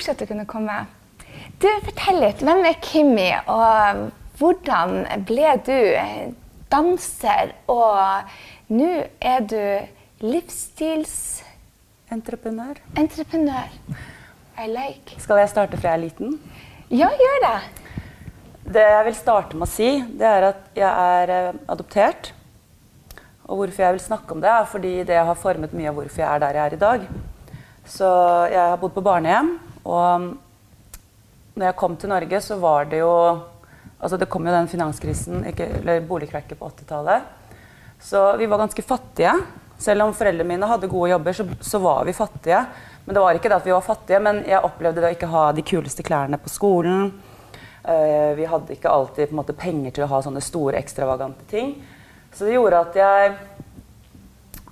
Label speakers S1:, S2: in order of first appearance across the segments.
S1: Koselig at du kunne komme. Du, Fortell litt. Hvem er Kimmi, og hvordan ble du danser? Og nå er du livsstilsentreprenør.
S2: Entreprenør.
S1: I like.
S2: Skal jeg starte fra jeg er liten?
S1: Ja, gjør det.
S2: Det jeg vil starte med å si, det er at jeg er eh, adoptert. Og hvorfor jeg vil snakke om det, er fordi det har formet mye av hvorfor jeg er der jeg er i dag. Så jeg har bodd på barnehjem, og når jeg kom til Norge, så var det jo Altså, det kom jo den finanskrisen, ikke, eller boligkrakket på 80-tallet. Så vi var ganske fattige. Selv om foreldrene mine hadde gode jobber, så, så var vi fattige. Men det var ikke det at vi var fattige, men jeg opplevde det å ikke ha de kuleste klærne på skolen. Uh, vi hadde ikke alltid måte, penger til å ha sånne store, ekstravagante ting. Så det gjorde at jeg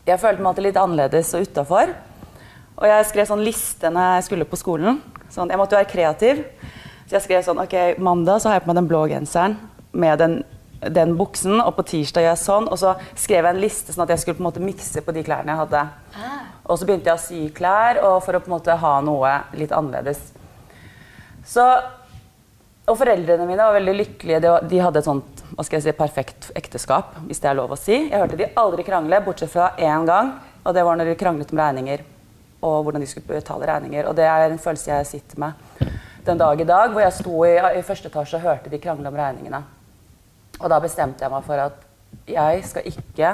S2: Jeg følte meg alltid litt annerledes og utafor. Og jeg skrev sånn liste når jeg skulle på skolen. Sånn, jeg måtte være kreativ. Så jeg skrev sånn Ok, mandag så har jeg på meg den blå genseren med den, den buksen, og på tirsdag gjør jeg sånn. Og så skrev jeg en liste sånn at jeg skulle på en måte mikse på de klærne jeg hadde. Og så begynte jeg å sy klær og for å på en måte ha noe litt annerledes. Så og foreldrene mine var veldig lykkelige. De, de hadde et sånt hva skal jeg si, perfekt ekteskap, hvis det er lov å si. Jeg hørte de aldri krangle, bortsett fra én gang. Og det var når de kranglet om regninger. Og hvordan de skulle betale regninger. Og det er en følelse jeg sitter med den dag i dag, hvor jeg sto i, i første etasje og hørte de krangle om regningene. Og da bestemte jeg meg for at jeg skal ikke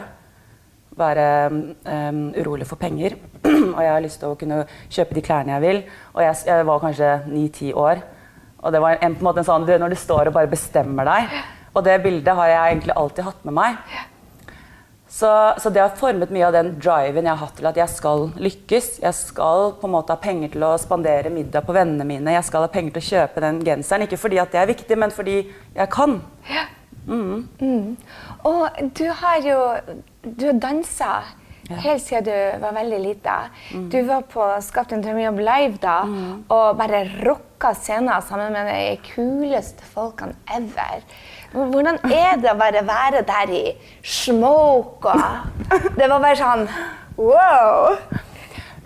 S2: være um, urolig for penger. og jeg har lyst til å kunne kjøpe de klærne jeg vil. Og jeg, jeg var kanskje ni-ti år. Og det var en, på en måte en sånn, Når du står og bare bestemmer deg. Og det bildet har jeg egentlig alltid hatt med meg. Så, så, det har formet mye av den driven jeg har hatt til at jeg skal lykkes. Jeg skal på en måte ha penger til å spandere middag på vennene mine. Jeg skal ha penger til å kjøpe den genseren. Ikke fordi at det er viktig, men fordi jeg kan.
S1: Ja. Mm. Mm. Og du har jo Du har dansa. Helt siden du var veldig lita. Mm. Du var på Skapt en drømmejobb live da og bare rocka scenen sammen med de kuleste folkene ever. Hvordan er det å bare være der i smoke og Det var bare sånn wow!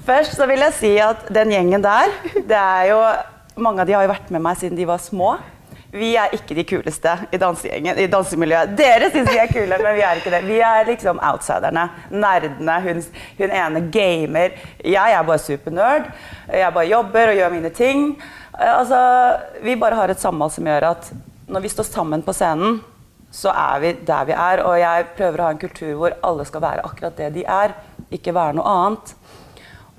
S2: Først så vil jeg si at den gjengen der, det er jo Mange av de har jo vært med meg siden de var små. Vi er ikke de kuleste i i dansemiljøet. Dere syns vi er kule, men vi er ikke det. Vi er liksom outsiderne. Nerdene. Hun, hun ene gamer. Jeg er bare supernerd. Jeg bare jobber og gjør mine ting. Altså, vi bare har et samhold som gjør at når vi står sammen på scenen, så er vi der vi er. Og jeg prøver å ha en kultur hvor alle skal være akkurat det de er, ikke være noe annet.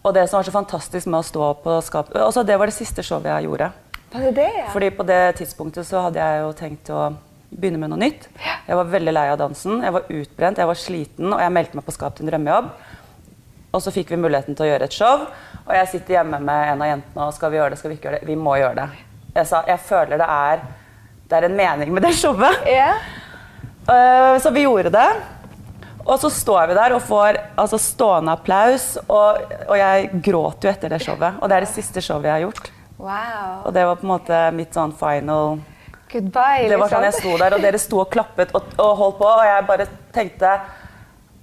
S2: Og det som var så fantastisk med å stå på skap... Altså, det var det siste showet jeg gjorde.
S1: Var det det, ja?
S2: Fordi på det tidspunktet så hadde jeg jo tenkt å begynne med noe nytt. Jeg var veldig lei av dansen. Jeg var utbrent, jeg var sliten, og jeg meldte meg på Skap din drømmejobb. Og så fikk vi muligheten til å gjøre et show, og jeg sitter hjemme med en av jentene og skal vi gjøre det, skal vi ikke gjøre det? Vi må gjøre det. Jeg sa jeg føler det er det er en mening med det showet.
S1: Yeah.
S2: Uh, så vi gjorde det. Og så står vi der og får altså, stående applaus. Og, og, jeg gråt jo etter det showet. Og det er det siste showet jeg har gjort.
S1: Wow.
S2: Og det var på en måte mitt sånn final
S1: Goodbye,
S2: Det var sånn jeg sto der, og dere sto og klappet og, og holdt på, og jeg bare tenkte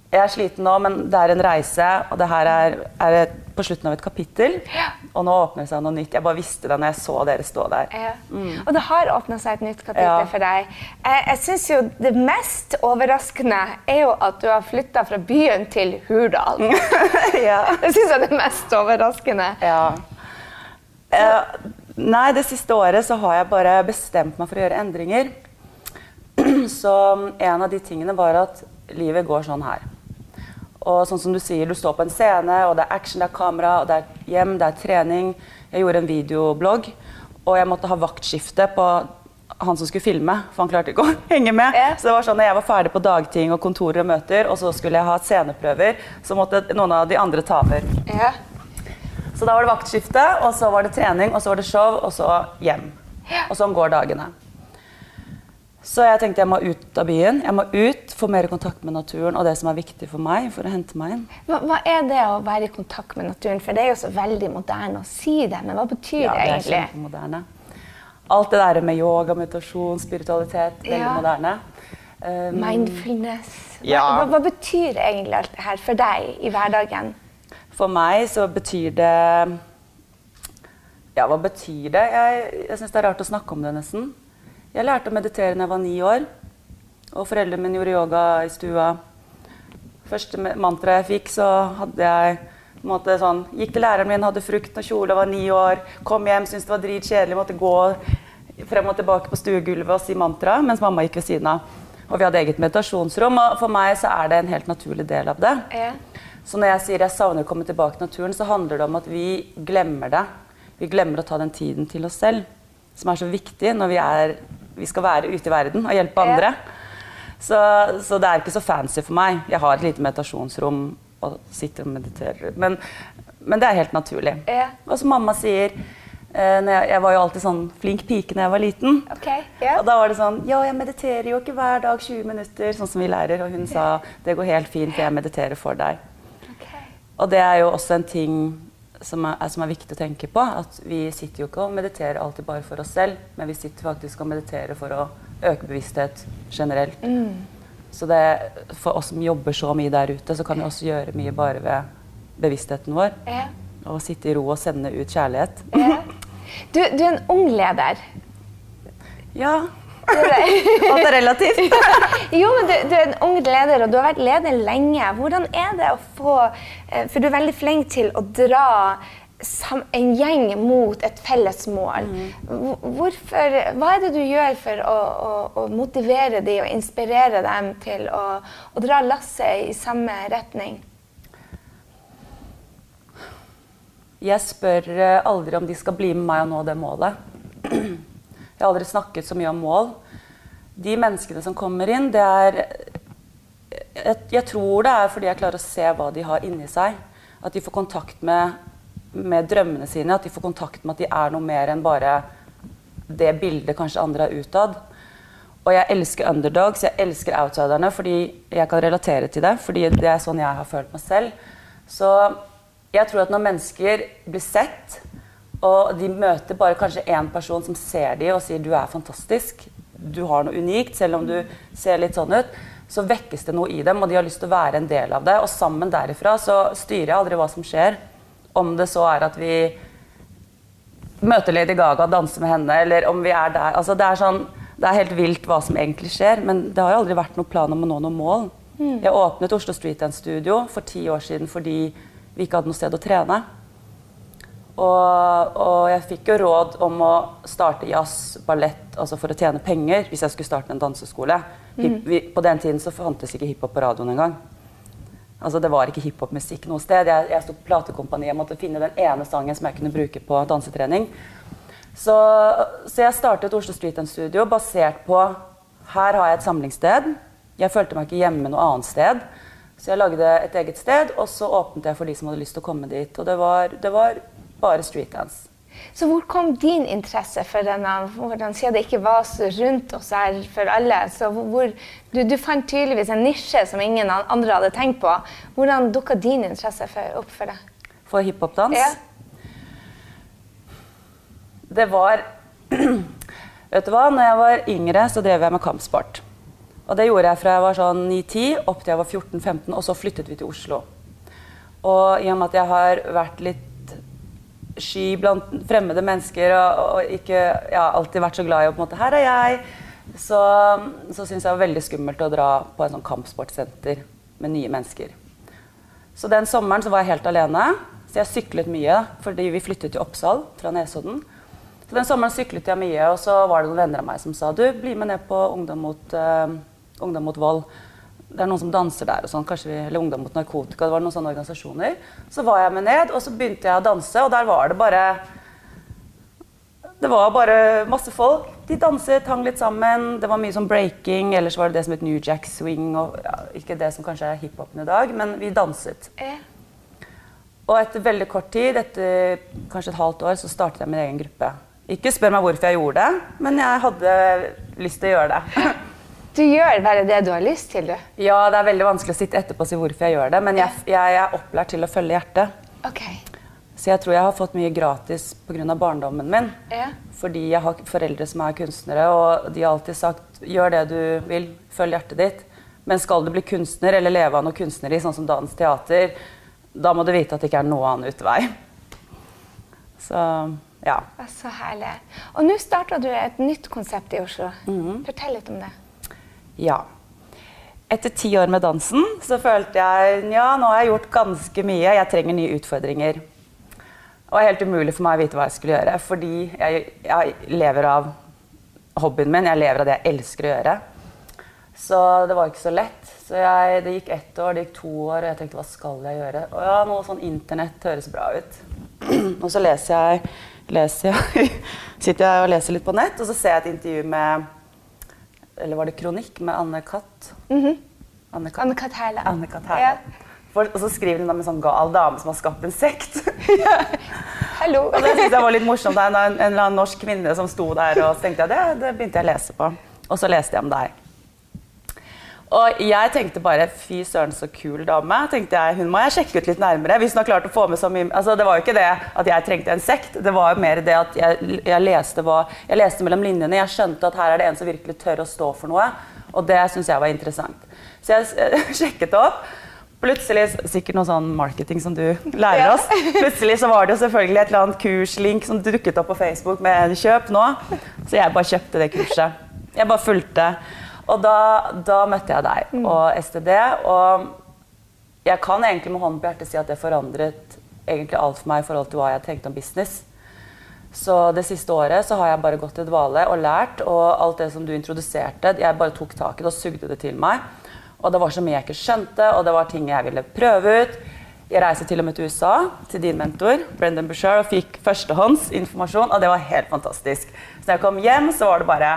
S2: jeg er sliten nå, men det er en reise, og det her er, er på slutten av et kapittel.
S1: Ja.
S2: Og nå åpner det seg noe nytt. Jeg bare visste det når jeg så dere stå der.
S1: Ja. Mm. Og det har åpna seg et nytt kapittel ja. for deg. Jeg, jeg syns jo Det mest overraskende er jo at du har flytta fra byen til Hurdal.
S2: ja.
S1: Det syns jeg er det mest overraskende.
S2: Uh, nei, det siste året så har jeg bare bestemt meg for å gjøre endringer. så en av de tingene var at livet går sånn her. Og sånn som du sier, du står på en scene, og det er action, det er kamera, og det er hjem, det er trening. Jeg gjorde en videoblogg, og jeg måtte ha vaktskifte på han som skulle filme, for han klarte ikke å henge med. Så det var sånn, at jeg var ferdig på dagting og kontorer og møter, og så skulle jeg ha sceneprøver, så måtte noen av de andre ta over.
S1: Ja.
S2: Så da var det vaktskifte, og så var det trening, og så var det show, og så hjem. Og sånn går dagene. Så jeg tenkte jeg må ut av byen. Jeg må ut, få mer kontakt med naturen og det som er viktig for meg. for å hente meg inn.
S1: Hva, hva er det å være i kontakt med naturen? For det er jo så veldig moderne å si det, men hva betyr
S2: ja,
S1: det egentlig?
S2: Det er moderne. Alt det der med yoga, meditasjon, spiritualitet, veldig ja. moderne.
S1: Um, Mindfulness. Hva, ja. hva, hva, betyr egentlig alt det her for deg i hverdagen?
S2: For meg så betyr det Ja, hva betyr det? Jeg, jeg syns det er rart å snakke om det, nesten. Jeg lærte å meditere da jeg var ni år. Og foreldrene mine gjorde yoga i stua. Første mantra jeg fikk, så hadde jeg sånn, Gikk til læreren min, hadde frukt og kjole, var ni år. Kom hjem, syntes det var dritkjedelig, måtte gå frem og tilbake på stuegulvet og si mantra mens mamma gikk ved siden av. Og vi hadde eget meditasjonsrom. Og for meg så er det en helt naturlig del av det. Ja. Så når jeg sier jeg savner å komme tilbake til naturen, så handler det om at vi glemmer det. Vi glemmer å ta den tiden til oss selv, som er så viktig når vi er vi skal være ute i verden og hjelpe andre. Så, så, det er ikke så fancy for meg. Jeg har et lite meditasjonsrom og sitter og mediterer. Men, men det er helt naturlig. Og som mamma sier eh, jeg, jeg, var jo alltid sånn flink pike da jeg var liten. Okay, yeah. Og da var det sånn Ja, jeg mediterer jo ikke hver dag 20 minutter, sånn som vi lærer. Og hun sa det går helt fint, for jeg mediterer for deg. Og det er jo også en ting som er, som er, viktig å tenke på. At vi sitter jo ikke og mediterer alltid bare for oss selv, men vi sitter faktisk og mediterer for å øke bevissthet generelt. Mm. Så det, for oss som jobber så mye der ute, så kan vi også gjøre mye bare ved bevisstheten vår. Ja. Og sitte i ro og sende ut kjærlighet. Ja.
S1: Du, du er en ung leder.
S2: Ja. Alt er relativt.
S1: jo, men du, du, er en ung leder, og du har vært leder lenge. Hvordan er det å få eh, For du er veldig flink til å dra en gjeng mot et felles mål. Mm. Hvorfor, hva er det du gjør for å, å, å motivere dem og inspirere dem til å, å dra lasset i samme retning?
S2: Jeg spør eh, aldri om de skal bli med meg og nå det målet. Jeg har aldri snakket så mye om mål. De menneskene som kommer inn, det er jeg, jeg, tror det er fordi jeg klarer å se hva de har inni seg. At de får kontakt med, med, drømmene sine. At de får kontakt med at de er noe mer enn bare det bildet kanskje andre er utad. Og jeg elsker underdogs, jeg elsker outsiderne fordi jeg kan relatere til det. Fordi det er sånn jeg har følt meg selv. Så jeg tror at når mennesker blir sett, og de møter bare kanskje én person som ser dem og sier 'du er fantastisk', du har noe unikt, selv om du ser litt sånn ut, så vekkes det noe i dem, og de har lyst til å være en del av det. Og sammen derifra så styrer jeg aldri hva som skjer. Om det så er at vi møter Lady Gaga og danser med henne, eller om vi er der. Altså, det, er sånn, det er helt vilt hva som egentlig skjer, men det har aldri vært noen plan om å nå noe mål. Mm. Jeg åpnet Oslo Street Dance Studio for ti år siden fordi vi ikke hadde noe sted å trene. Og, og, jeg fikk jo råd om å starte jazz, ballett, altså for å tjene penger hvis jeg skulle starte en danseskole. Hip, Vi, på den tiden så fantes ikke hiphop på radioen engang. Altså Det var ikke hiphopmusikk noe sted. Jeg, jeg sto på platekompaniet og måtte finne den ene sangen som jeg kunne bruke på dansetrening. Så, så jeg startet Oslo Street Dance Studio basert på her har jeg et samlingssted. Jeg følte meg ikke hjemme noe annet sted. Så jeg lagde et eget sted, og så åpnet jeg for de som hadde lyst til å komme dit. Og det var, det var bare streetdance.
S1: Så hvor kom din interesse for denne? Hvordan siden det ikke var så rundt oss her for alle? så hvor, du, du, fant tydeligvis en nisje som ingen andre hadde tenkt på. Hvordan dukka din interesse for, opp for det?
S2: For hiphopdans? Ja. Det var Vet du hva, når jeg var yngre, så drev jeg med kampsport. Og det gjorde jeg fra jeg var sånn 9-10 opp til jeg var 14-15, og så flyttet vi til Oslo. Og i og med at jeg har vært litt sky blant fremmede mennesker og, og ikke ja, alltid vært så glad i å på en måte Her er jeg. Så, så syns jeg det var veldig skummelt å dra på en sånn kampsportsenter med nye mennesker. Så den sommeren så var jeg helt alene. Så jeg syklet mye fordi vi flyttet til Oppsal fra Nesodden. Så den sommeren syklet jeg mye, og så var det noen venner av meg som sa du, bli med ned på Ungdom mot, uh, ungdom mot vold det er noen som danser der, og sånn, kanskje vi, eller Ungdom mot narkotika. det var noen sånne organisasjoner. Så var jeg med ned, og så begynte jeg å danse, og der var det bare Det var bare masse folk. De danset, hang litt sammen. Det var mye sånn breaking, ellers var det det som het New Jack Swing. og ja, Ikke det som kanskje er hiphopen i dag, men vi danset. Og etter veldig kort tid, etter kanskje et halvt år, så startet jeg min egen gruppe. Ikke spør meg hvorfor jeg gjorde det, men jeg hadde lyst til å gjøre det.
S1: Du gjør bare det du har lyst til, du?
S2: Ja, det er veldig vanskelig å sitte etterpå og si hvorfor jeg gjør det, men jeg, jeg er opplært til å følge hjertet.
S1: Okay.
S2: Så jeg tror jeg har fått mye gratis pga. barndommen min.
S1: Ja.
S2: Fordi jeg har foreldre som er kunstnere, og de har alltid sagt gjør det du vil, følg hjertet ditt. Men skal du bli kunstner eller leve av noe kunstnerisk, sånn som dans, teater, da må du vite at det ikke er noen annen utvei. Så ja.
S1: Så herlig. Og nå starta du et nytt konsept i Oslo. Mm. Fortell litt om det.
S2: Ja. Etter ti år med dansen så følte jeg ja, nå har jeg gjort ganske mye. Jeg trenger nye utfordringer. Det var helt umulig for meg å vite hva jeg skulle gjøre, fordi jeg, jeg lever av hobbyen min. Jeg lever av det jeg elsker å gjøre. Så det var ikke så lett. Så jeg, det gikk ett år, det gikk to år, og jeg tenkte hva skal jeg gjøre? Og ja, noe sånn internett høres bra ut. og så leser jeg, leser jeg Sitter jeg og leser litt på nett, og så ser jeg et intervju med eller var det kronikk med Anne Katt?
S1: Mm -hmm.
S2: Anne
S1: Katt, Anne Katt Herle.
S2: Anne Katt Herle. Ja. For, og så skriver hun om en sånn gal dame som har skapt en sekt.
S1: Hallo.
S2: og det syntes jeg var litt morsomt. Det en, en, annen norsk kvinne som sto der, og så tenkte jeg det, det begynte jeg å lese på. Og så leste jeg om deg. Og jeg tenkte bare fy søren, så kul dame. tenkte jeg, Hun må jeg sjekke ut litt nærmere. hvis hun har klart å få med så mye... Altså, det var jo ikke det at jeg trengte en sekt. Det var jo mer det at jeg, jeg, leste, hva, jeg leste mellom linjene. Jeg skjønte at her er det en som virkelig tør å stå for noe. Og det syns jeg var interessant. Så jeg sjekket opp. Plutselig, Sikkert noe sånn marketing som du lærer oss. Plutselig så var det jo selvfølgelig et eller annet kurslink som dukket opp på Facebook med 'kjøp nå'. Så jeg bare kjøpte det kurset. Jeg bare fulgte. Og da, da møtte jeg deg mm. og STD. Og jeg kan egentlig med hånden på hjertet si at det forandret egentlig alt for meg i forhold til hva jeg tenkte om business. Så det siste året så har jeg bare gått i dvale og lært. Og alt det som du introduserte, jeg bare tok tak i det og sugde det til meg. Og det var så mye jeg ikke skjønte, og det var ting jeg ville prøve ut. Jeg reiste til og med til USA, til din mentor, Brendan Bouchard, og fikk førstehånds informasjon, og det var helt fantastisk. Så da jeg kom hjem, så var det bare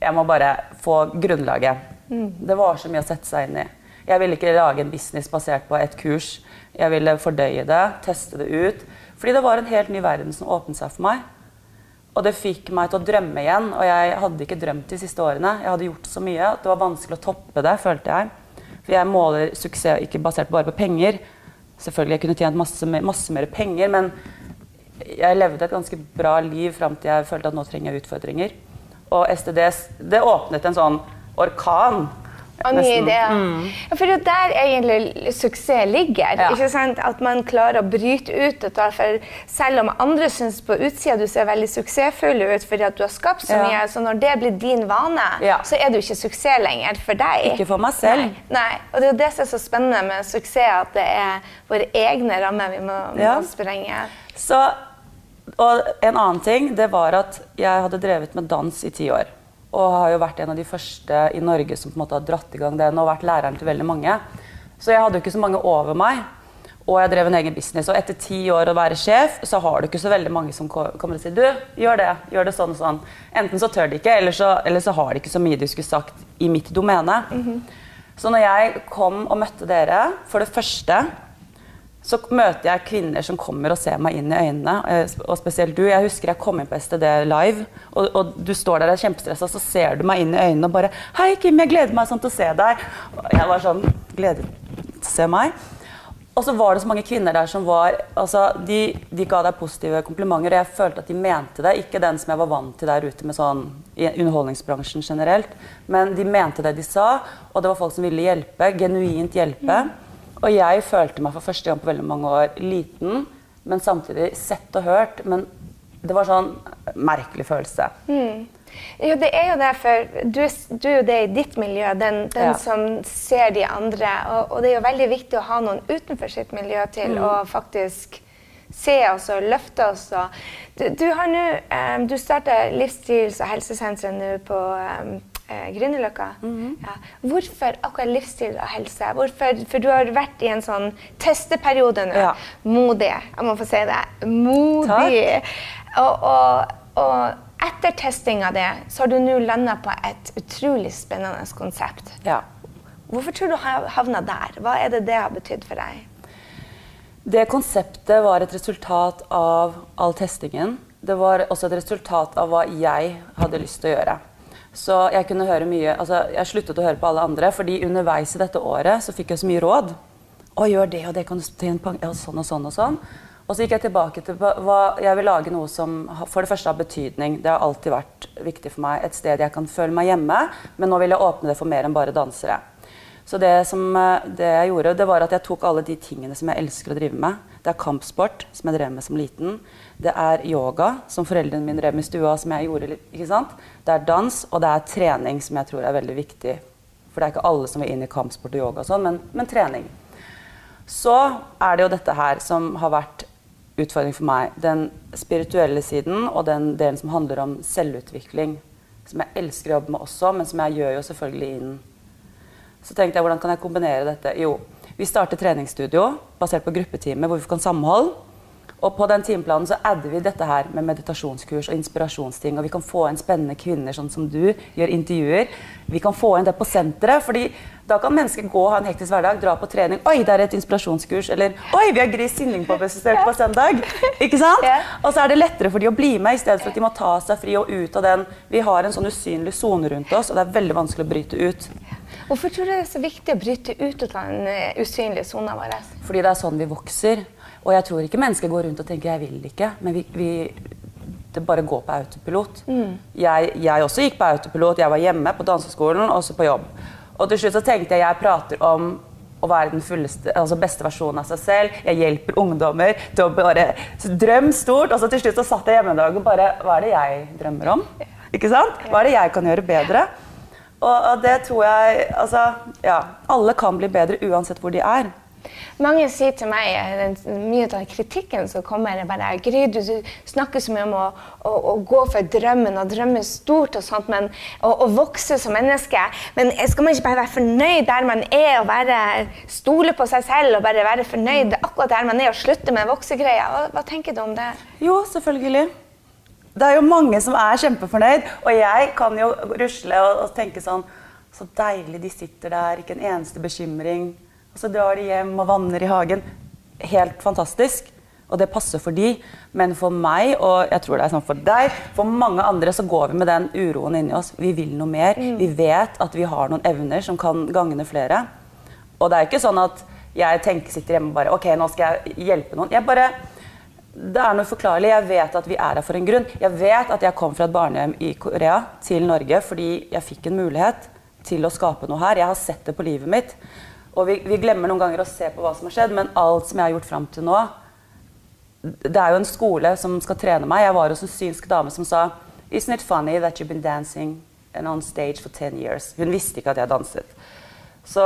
S2: jeg må bare få grunnlaget. Mm. Det var så mye å sette seg inn i. Jeg ville ikke lage en business basert på et kurs. Jeg ville fordøye det, teste det ut. Fordi det var en helt ny verden som åpnet seg for meg. Og det fikk meg til å drømme igjen. Og jeg hadde ikke drømt de siste årene. Jeg hadde gjort så mye at det var vanskelig å toppe det, følte jeg. For jeg måler suksess ikke basert bare på penger. Selvfølgelig jeg kunne tjent masse, masse mer penger, men jeg levde et ganske bra liv fram til jeg følte at nå trenger jeg utfordringer og STDs Det åpnet en sånn orkan.
S1: Og nye ideer. Mm. Ja, for det der egentlig suksess ligger. Ja. ikke sant? At man klarer å bryte ut dette. For selv om andre syns på utsida du ser veldig suksessfull ut fordi at du har skapt så mye, så når det blir din vane, ja. så er du ikke suksess lenger for deg.
S2: Ikke for meg selv.
S1: Nei. Nei. Og det er jo det som er så spennende med suksess, at det er våre egne rammer vi må, må sprenge.
S2: Så og en annen ting det var at jeg hadde drevet med dans i ti år. Og har jo vært en av de første i Norge som på en måte har dratt i gang den og vært læreren til veldig mange. Så jeg hadde jo ikke så mange over meg. Og jeg drev en egen business. Og etter ti år å være sjef, så har du ikke så veldig mange som kommer og sier du, gjør det, gjør det sånn og sånn. Enten så tør de ikke, eller så, eller så har de ikke så mye de skulle sagt i mitt domene. Mm -hmm. Så når jeg kom og møtte dere, for det første så møter jeg kvinner som kommer og ser meg inn i øynene. Eh, og spesielt du. Jeg husker jeg kom inn på STD live, og, og du står der og er så ser du meg inn i øynene og bare 'Hei, Kim, jeg gleder meg sånn til å se deg.' Og jeg var sånn Gleder til å se meg. Og så var det så mange kvinner der som var altså, de, de, ga deg positive komplimenter, og jeg følte at de mente det. Ikke den som jeg var vant til der ute med sånn, i underholdningsbransjen generelt. Men de mente det de sa, og det var folk som ville hjelpe. Genuint hjelpe. Mm. Og jeg følte meg for første gang på veldig mange år liten, men samtidig sett og hørt. Men det var sånn merkelig følelse.
S1: Mm. Jo, det er jo det, for du, du er jo det i ditt miljø, den, den ja. som ser de andre. Og, og, det er jo veldig viktig å ha noen utenfor sitt miljø til mm. å faktisk se oss og løfte oss. Du, du har nå um, Du starter livsstils- og helsesenteret nå på um, eh, Grünerløkka. Mm -hmm. ja. Hvorfor akkurat livsstil og helse? Hvorfor, for du har vært i en sånn testeperiode nå. Ja. Modig. Jeg må få si det. Modig. Og, og, og, etter testing av det, så har du nå landa på et utrolig spennende konsept.
S2: Ja.
S1: Hvorfor tror du du havna der? Hva er det det har betydd for deg?
S2: Det konseptet var et resultat av all testingen. Det var også et resultat av hva jeg hadde lyst til å gjøre. Så jeg kunne høre mye, altså jeg sluttet å høre på alle andre, fordi underveis i dette året så fikk jeg så mye råd. Å, gjør det og det, kan du tjene penger, ja, sånn og sånn og sånn. Og så gikk jeg tilbake til hva jeg vil lage noe som for det første har betydning. Det har alltid vært viktig for meg. Et sted jeg kan føle meg hjemme, men nå vil jeg åpne det for mer enn bare dansere. Så det, som, eh, det jeg gjorde, det var at jeg tok alle de tingene som jeg elsker å drive med. Det er kampsport, som jeg drev med som liten. Det er yoga, som foreldrene mine drev med i stua, som jeg gjorde. ikke sant? Det er dans, og det er trening, som jeg tror er veldig viktig. For det er ikke alle som vil inn i kampsport og yoga og sånn, men, men trening. Så er det jo dette her som har vært utfordring for meg. Den spirituelle siden og den delen som handler om selvutvikling. Som jeg elsker å jobbe med også, men som jeg gjør jo selvfølgelig innen så tenkte jeg hvordan kan jeg kombinere dette? Jo, vi starter treningsstudio basert på gruppetimer hvor vi kan samhold. Og på den timeplanen så adder vi dette her med meditasjonskurs og inspirasjonsting. Og vi kan få inn spennende kvinner sånn som du, gjør intervjuer. Vi kan få inn det på senteret. fordi da kan mennesker gå og ha en hektisk hverdag, dra på trening. Oi, det er et inspirasjonskurs. Eller oi, vi har Gris sinning på besøk på søndag. Ikke sant? Og så er det lettere for de å bli med, i stedet for at de må ta seg fri og ut av den. Vi har en sånn usynlig sone rundt oss, og det er veldig vanskelig å bryte ut.
S1: Hvorfor tror du det er så viktig å bryte ut av den eh, usynlige sona vår?
S2: Fordi det er sånn vi vokser. Og jeg tror ikke mennesker går rundt og tenker 'jeg vil ikke', men vi, vi det bare går på autopilot. Mm. Jeg, jeg, også gikk på autopilot. Jeg var hjemme på danseskolen og så på jobb. Og til slutt så tenkte jeg jeg prater om å være den fulleste, altså beste versjonen av seg selv. Jeg hjelper ungdommer til å bare drømme stort. Og så til slutt så satt jeg hjemme en dag og bare Hva er det jeg drømmer om? Ikke sant? Hva er det jeg kan gjøre bedre? Og, det tror jeg Altså, ja. Alle kan bli bedre uansett hvor de er.
S1: Mange sier til meg den, mye av kritikken som kommer, er bare Gry, du, du, snakker så mye om å, å, å, gå for drømmen og drømme stort og sånt, men å, vokse som menneske. Men skal man ikke bare være fornøyd der man er, og bare stole på seg selv og bare være fornøyd akkurat der man er, og slutte med voksegreia? Hva, hva tenker du om det?
S2: Jo, selvfølgelig det er jo mange som er kjempefornøyd. Og jeg kan jo rusle og, og, tenke sånn Så deilig de sitter der, ikke en eneste bekymring. Og så drar de hjem og vanner i hagen. Helt fantastisk. Og det passer for de. Men for meg, og jeg tror det er sånn for deg, for mange andre så går vi med den uroen inni oss. Vi vil noe mer. Mm. Vi vet at vi har noen evner som kan gagne flere. Og det er ikke sånn at jeg tenker, sitter hjemme og bare OK, nå skal jeg hjelpe noen. Jeg bare det er noe forklarlig. Jeg vet at vi er her for en grunn. Jeg vet at jeg kom fra et barnehjem i Korea til Norge fordi jeg fikk en mulighet til å skape noe her. Jeg har sett det på livet mitt. Og vi, vi glemmer noen ganger å se på hva som har skjedd, men alt som jeg har gjort fram til nå Det er jo en skole som skal trene meg. Jeg var hos en synsk dame som sa Isn't it funny that you've been dancing on stage for 10 years? Hun visste ikke at jeg danset. Så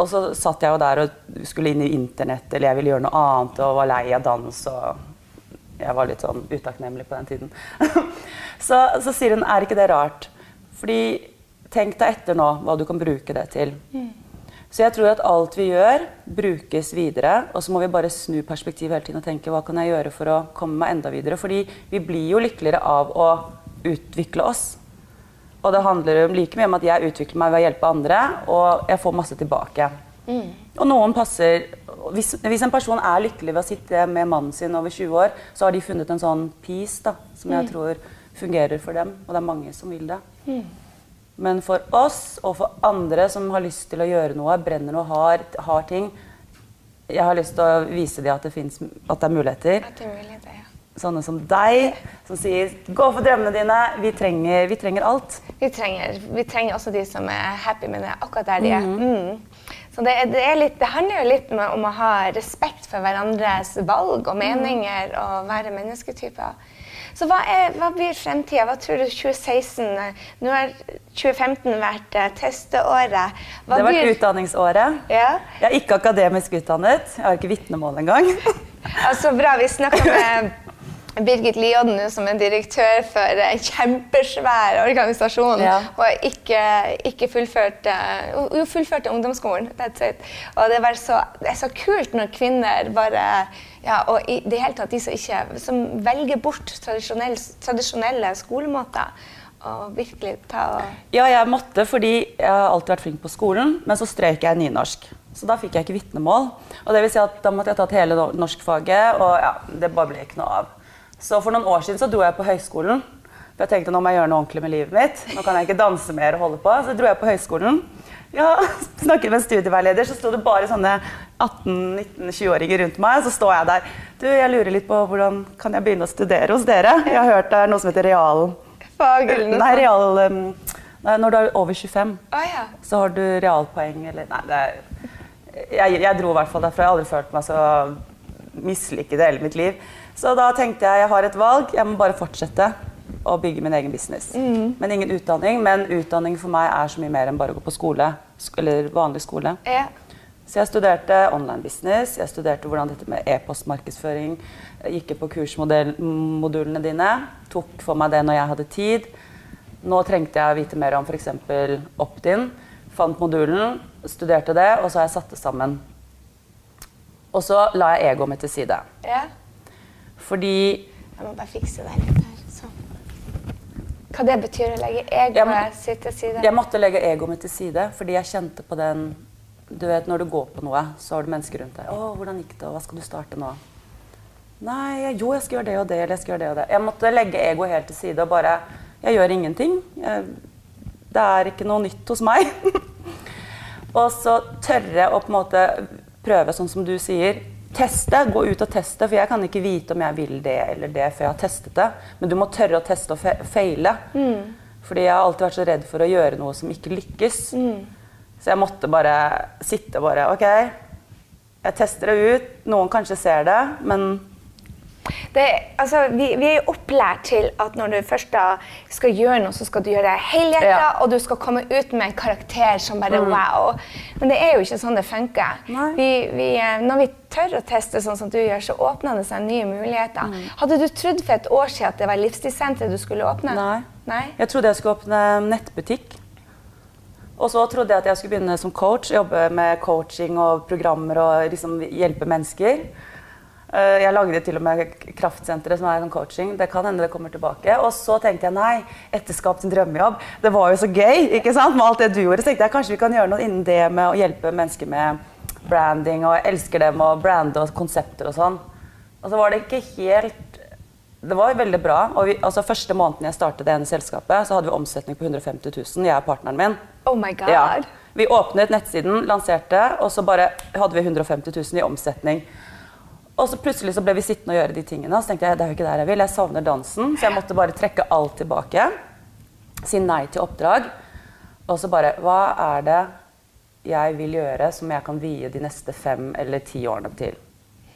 S2: og så satt jeg jo der og skulle inn i internett eller jeg ville gjøre noe annet og var lei av dans. og Jeg var litt sånn utakknemlig på den tiden. så, så, sier hun er ikke det rart? Fordi tenk deg etter nå hva du kan bruke det til. Mm. Så jeg tror at alt vi gjør, brukes videre. Og så må vi bare snu perspektivet hele tiden og tenke hva kan jeg gjøre for å komme meg enda videre. Fordi vi blir jo lykkeligere av å utvikle oss. Og det handler like mye om at jeg utvikler meg ved å hjelpe andre, og jeg får masse tilbake. Mm. Og noen passer hvis, hvis, en person er lykkelig ved å sitte med mannen sin over 20 år, så har de funnet en sånn peace da, som jeg mm. tror fungerer for dem. Og det er mange som vil det. Mm. Men for oss og for andre som har lyst til å gjøre noe, brenner noe, har, har ting Jeg har lyst til å vise dem at det, finnes, at det er muligheter.
S1: At det er muligheter ja
S2: sånne som deg, som sier 'gå for drømmene dine'. Vi trenger, vi trenger alt.
S1: Vi trenger, vi trenger, også de som er happy med det akkurat der de er. Mm. Mm. Så det, det, litt, det, handler jo litt om å ha respekt for hverandres valg og meninger og være mennesketyper. Så hva, er, hva blir fremtida? Hva tror du 2016 Nå har 2015 vært uh, testeåret.
S2: Hva det har vært utdanningsåret.
S1: Ja.
S2: Jeg er ikke akademisk utdannet. Jeg har ikke vitnemål engang.
S1: altså, bra. Vi snakka med Birgit Lioden, som er direktør for en kjempesvær organisasjon. Ja. Og ikke, ikke fullførte, jo, fullførte ungdomsskolen. Og det, så, det, er så kult når kvinner bare ja, Og i det hele tatt de som, ikke, som velger bort tradisjonelle, tradisjonelle skolemåter. Og virkelig ta og
S2: Ja, jeg måtte fordi jeg har alltid vært flink på skolen, men så strøyk jeg nynorsk. Så da fikk jeg ikke vitnemål. Og det vil si at da måtte jeg tatt hele norskfaget, og ja, det bare ble ikke noe av. Så for noen år siden så dro jeg på høyskolen. For jeg tenkte nå må jeg gjøre noe ordentlig med livet mitt. Nå kan jeg ikke danse mer og holde på. Så dro jeg på høyskolen. Ja, snakket med en studieveileder, så sto det bare sånne 18-19-20-åringer rundt meg. Så står jeg der. Du, jeg lurer litt på hvordan kan jeg begynne å studere hos dere? Jeg har hørt det er noe som heter real...
S1: Fag
S2: Nei, real... um, Nei, når du er over 25,
S1: oh, ja.
S2: så har du realpoeng eller Nei, det er jeg, jeg dro i hvert fall derfra. Jeg har aldri følt meg så mislykket i hele mitt liv. Så da tenkte jeg jeg har et valg. Jeg må bare fortsette å bygge min egen business. Men ingen utdanning. Men utdanning for meg er så mye mer enn bare å gå på skole. sk- Eller vanlig skole.
S1: ja.
S2: Så jeg studerte online business, jeg studerte hvordan dette med e-postmarkedsføring Gikk på kursmodulene dine. Tok for meg det når jeg hadde tid. Nå trengte jeg å vite mer om f.eks. Optin. Fant modulen, studerte det, og så har jeg satt det sammen. Og så la jeg egoet mitt til side.
S1: ja.
S2: Fordi
S1: Jeg må bare fikse det litt her. Sånn. Hva det betyr å legge egoet sitt til side?
S2: jeg måtte legge egoet mitt til side, fordi jeg kjente på den Du vet, når du går på noe, så har du mennesker rundt deg. 'Å, hvordan gikk det, og hva skal du starte nå?' Nei, jo, jeg skal gjøre det og det, eller jeg skal gjøre det og det. Jeg måtte legge egoet helt til side og bare Jeg gjør ingenting. Jeg, det er ikke noe nytt hos meg. og så tørre å på en måte prøve, sånn som du sier. Teste, gå ut og teste, for jeg kan ikke vite om jeg vil det eller det før jeg har testet det. Men du må tørre å teste og fe feile. Fordi jeg har alltid vært så redd for å gjøre noe som ikke lykkes. Så jeg måtte bare sitte og bare OK, jeg tester det ut. Noen kanskje ser det, men
S1: Det, altså, vi, vi er opplært til at når du først skal gjøre noe, så skal du gjøre det helhjertet,
S2: Ja.
S1: og du skal komme ut med en karakter som bare wow. Men det er jo ikke sånn det funker. Vi, vi, eh, når vi tør å teste sånn som du gjør, så åpner det seg nye muligheter. Hadde du trodd for et år siden at det var livsstilssenteret du skulle åpne?
S2: Nei.
S1: Nei?
S2: Jeg trodde jeg skulle åpne nettbutikk. Og så trodde jeg at jeg skulle begynne som coach, jobbe med coaching og programmer og liksom hjelpe mennesker. Eh, Jeg lagde til og med Kraftsenteret, som er en coaching. Det kan hende det kommer tilbake. Og så tenkte jeg nei, etterskap til drømmejobb. Det var jo så gøy ikke sant, med alt det du gjorde. Så tenkte jeg kanskje vi kan gjøre noe innen det med å hjelpe mennesker med branding. Og jeg elsker det med å brande og konsepter og sånn. Og så var det ikke helt det var veldig bra. og vi, altså Første måneden jeg startet det ene selskapet, så hadde vi omsetning på 150 000, jeg og partneren min.
S1: Oh my god.
S2: Ja. Vi åpnet nettsiden, lanserte, og så bare hadde vi 150 000 i omsetning. Og så plutselig så ble vi sittende og gjøre de tingene, og så tenkte jeg det er jo ikke der jeg vil. Jeg savner dansen, så jeg måtte bare trekke alt tilbake. Si nei til oppdrag. Og så bare Hva er det jeg vil gjøre som jeg kan vie de neste fem eller ti årene til?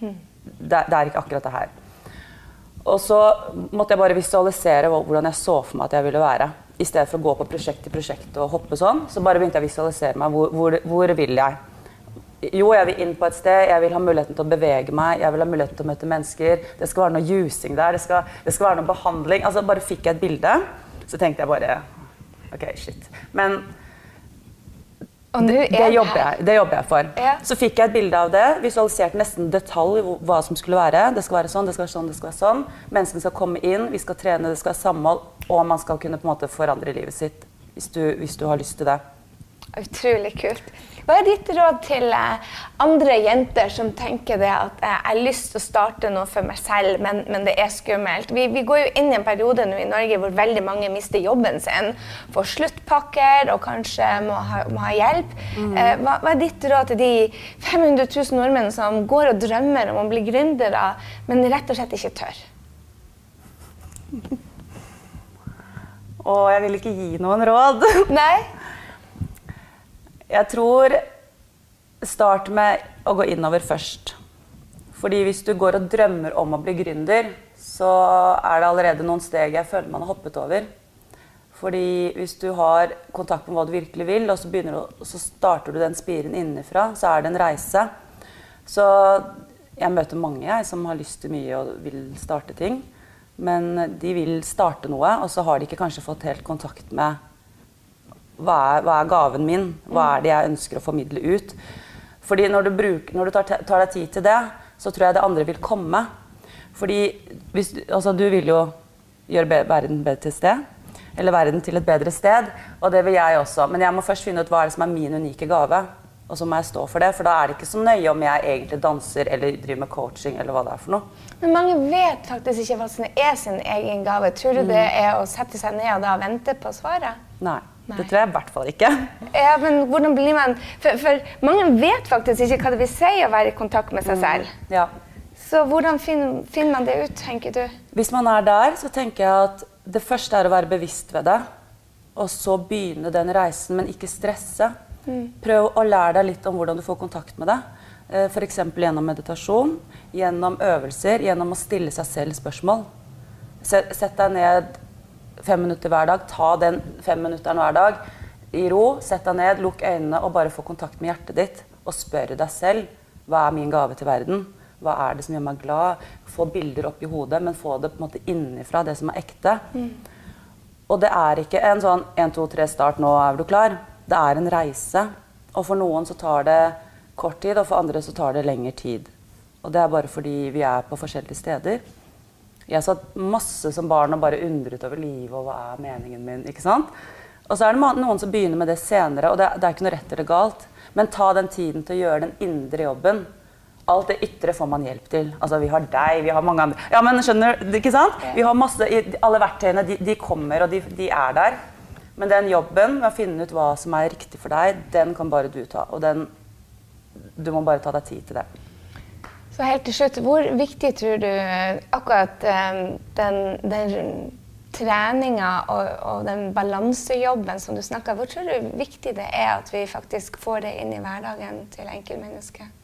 S2: Det, det er ikke akkurat det her. Og så måtte jeg bare visualisere hvordan jeg så for meg at jeg ville være. I stedet for å gå på prosjekt til prosjekt og hoppe sånn, så bare begynte jeg å visualisere meg. Hvor, hvor, hvor vil jeg? Jo, jeg vil inn på et sted, jeg vil ha muligheten til å bevege meg, jeg vil ha muligheten til å møte mennesker. Det skal være noe jusing der, det skal, det skal være noe behandling. Altså bare fikk jeg et bilde, så tenkte jeg bare OK, shit. Men
S1: det,
S2: det jobber, jeg, det jobber jeg for.
S1: Ja.
S2: Så fikk jeg et bilde av det, visualiserte nesten detalj hva som skulle være. Det skal være sånn, det skal være sånn, det skal være sånn. Menneskene skal komme inn, vi skal trene, det skal være samhold, og man skal kunne på en måte forandre livet sitt hvis du, hvis du har lyst til det.
S1: Utrolig kult. Hva er ditt råd til eh, andre jenter som tenker det at eh, jeg har lyst til å starte noe for meg selv, men, men det er skummelt? Vi, vi går jo inn i en periode nå i Norge hvor veldig mange mister jobben sin, får sluttpakker og kanskje må ha, må ha hjelp. Mm. hva, hva er ditt råd til de 500 000 nordmenn som går og drømmer om å bli gründere, men rett og slett ikke tør?
S2: Og jeg vil ikke gi noen råd.
S1: Nei?
S2: Jeg tror Start med å gå innover først. Fordi hvis du går og drømmer om å bli gründer, så er det allerede noen steg jeg føler man har hoppet over. Fordi hvis du har kontakt med hva du virkelig vil, og så, du, så starter du den spiren innenfra, så er det en reise. Så jeg møter mange jeg, som har lyst til mye og vil starte ting. Men de vil starte noe, og så har de ikke kanskje fått helt kontakt med hva er, hva er gaven min? Hva er det jeg ønsker å formidle ut? Fordi når du, bruker, når du tar, tar deg tid til det, så tror jeg det andre vil komme. Fordi hvis, altså, du vil jo gjøre verden bedre til sted. Eller verden til et bedre sted. Og det vil jeg også. Men jeg må først finne ut hva er det som er min unike gave. Og så må jeg stå for det, for da er det ikke så nøye om jeg egentlig danser eller driver med coaching. eller hva det er for noe.
S1: Men mange vet faktisk ikke hva som er sin egen gave. Tror du det
S2: Mm.
S1: er å sette seg ned og da vente på svaret?
S2: Nei,
S1: Nei.
S2: det tror jeg i hvert fall ikke.
S1: Ja, men hvordan blir man for, for mange vet faktisk ikke hva det vil si å være i kontakt med seg selv.
S2: Ja.
S1: Så hvordan finner, finner man det ut, tenker du?
S2: Hvis man er der, så tenker jeg at det første er å være bevisst ved det. Og så begynne den reisen, men ikke stresse. Prøv å lære deg litt om hvordan du får kontakt med det. Eh, F.eks. gjennom meditasjon, gjennom øvelser, gjennom å stille seg selv spørsmål. Sett deg ned fem minutter hver dag. Ta den femminutteren hver dag i ro. Sett deg ned, lukk øynene og bare få kontakt med hjertet ditt. Og spør deg selv hva er min gave til verden. Hva er det som gjør meg glad? Få bilder opp i hodet, men få det på en måte innenfra, det som er ekte. Og det er ikke en sånn 1, 2, 3, start, nå er du klar. Det er en reise. Og for noen så tar det kort tid, og for andre så tar det lengre tid. Og det er bare fordi vi er på forskjellige steder. Jeg satt masse som barn og bare undret over livet og hva er meningen min. ikke sant? Og så er det noen som begynner med det senere, og det, det er ikke noe rett eller galt. Men ta den tiden til å gjøre den indre jobben. Alt det ytre får man hjelp til. Altså, Vi har deg, vi har mange andre Ja, men skjønner du, ikke sant? Vi har masse, Alle verktøyene de, de kommer, og de, de er der. Men den jobben med å finne ut hva som er riktig for deg, den kan bare du ta. Og den, du må bare ta deg tid til det.
S1: Så helt til slutt, hvor viktig tror du akkurat eh, den, den treninga og, og den balansejobben som du snakka hvor tror du viktig det er at vi faktisk får det inn i hverdagen til enkeltmennesket?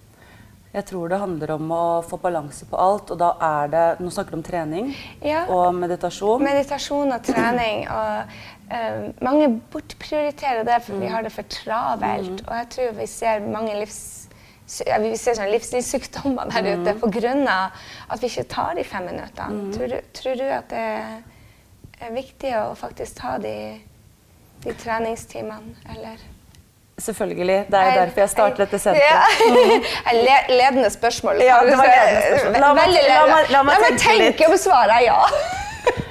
S2: Jeg tror det handler om å få balanse på alt, og da er det Nå snakker du om trening
S1: Ja.
S2: og meditasjon.
S1: Meditasjon og trening. og uh, Mange bortprioriterer det for vi har det for travelt. Og jeg tror vi ser mange livs, vi ser sånne livsstilssykdommer der ute pga. at vi ikke tar de fem minuttene. Tror, du, tror du at det er viktig å faktisk ta de, de treningstimene, eller?
S2: Selvfølgelig. Det er jo derfor jeg startet dette senteret.
S1: Ja. Le ledende spørsmål.
S2: Ja, det var ledende spørsmål. La meg- la meg- la meg
S1: meg
S2: tenke litt.
S1: tenke og svare ja.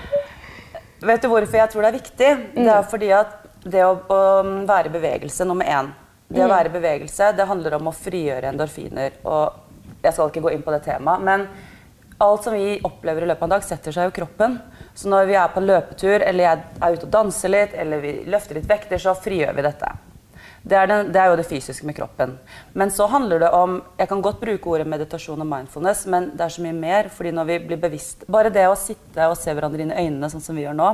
S2: Vet du hvorfor jeg tror det er viktig? Det
S1: Mm.
S2: er fordi at det å, å være i bevegelse, nummer én Det
S1: Mm.
S2: å være i bevegelse, det handler om å frigjøre endorfiner. Og jeg skal ikke gå inn på det temaet, men alt som vi opplever i løpet av en dag, setter seg i kroppen. Så når vi er på en løpetur, eller jeg er ute og danser litt, eller vi løfter litt vekter, så frigjør vi dette. Det er, den, det er jo det fysiske med kroppen. Men så handler det om Jeg kan godt bruke ordet meditasjon og mindfulness, men det er så mye mer. fordi når vi blir bevisst Bare det å sitte og se hverandre inn i øynene, sånn som vi gjør nå.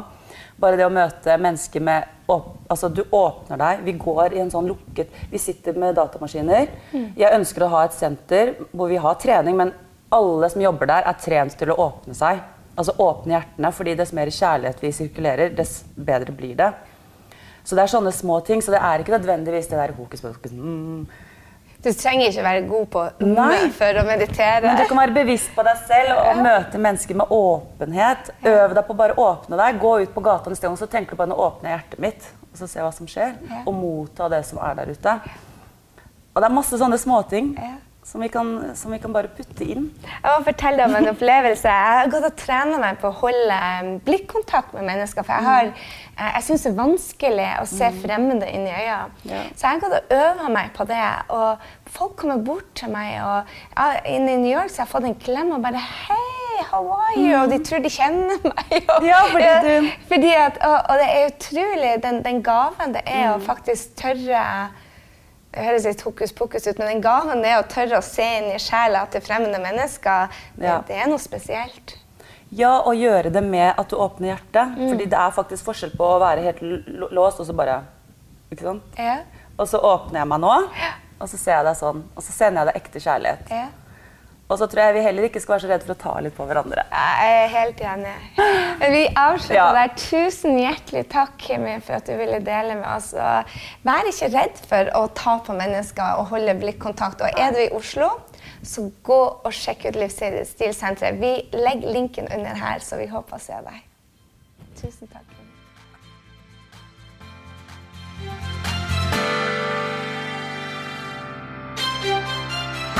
S2: Bare det å møte mennesker med Altså, du åpner deg. Vi går i en sånn lukket Vi sitter med datamaskiner. Jeg ønsker å ha et senter hvor vi har trening, men alle som jobber der, er trent til å åpne seg. Altså åpne hjertene, fordi dess mer kjærlighet vi sirkulerer, dess bedre blir det. Så det er sånne små ting, så det er ikke nødvendigvis det der hokus pokus mm.
S1: Du trenger ikke være god på
S2: Nei.
S1: for å meditere.
S2: Men du kan være bevisst på deg selv og møte mennesker med åpenhet. Øv deg på å bare åpne deg. Gå ut på gata en sted og så tenker du på nå åpner hjertet mitt. Og så se hva som skjer. Og motta det som er der ute. Og det er masse sånne småting
S1: Ja.
S2: Som, vi kan- som vi kan bare putte inn.
S1: Jeg må fortelle om en opplevelse. Jeg har gått og trena meg på å holde eh, blikkontakt med mennesker. For jeg, har, eh, jeg syns det er vanskelig å se fremmede inn i øynene.
S2: Ja.
S1: Så jeg har gått og øvd meg på det. Og folk kommer bort til meg. Og ja, inne i New York så har jeg fått en klem og bare Hei, how are you? Og de tror de kjenner meg. Og,
S2: Ja, fordi du-
S1: fordi at, og, og det er utrolig, den, den gaven det er å faktisk tørre det høres litt hokus pokus ut, men den gaven det å tørre å se inn i sjela til fremmede mennesker, det,
S2: Ja.
S1: det er noe spesielt.
S2: Ja, og gjøre det med at du åpner hjertet. Fordi det er faktisk forskjell på å være helt låst og så bare Ikke sant?
S1: Ja.
S2: Og så åpner jeg meg nå, og så ser jeg deg sånn. Og så sender jeg deg ekte kjærlighet.
S1: Ja.
S2: Og så tror jeg vi heller ikke skal være så redde for å ta litt på hverandre.
S1: Jeg er helt enig. Vi avslutter
S2: Ja.
S1: der. Tusen hjertelig takk, Kimi, for at du ville dele med oss. Og vær ikke redd for å ta på mennesker og holde blikkontakt. Og er du i Oslo, så gå og sjekk ut Livsstilsenteret. Vi legger linken under her, så vi håper å se deg. Tusen takk.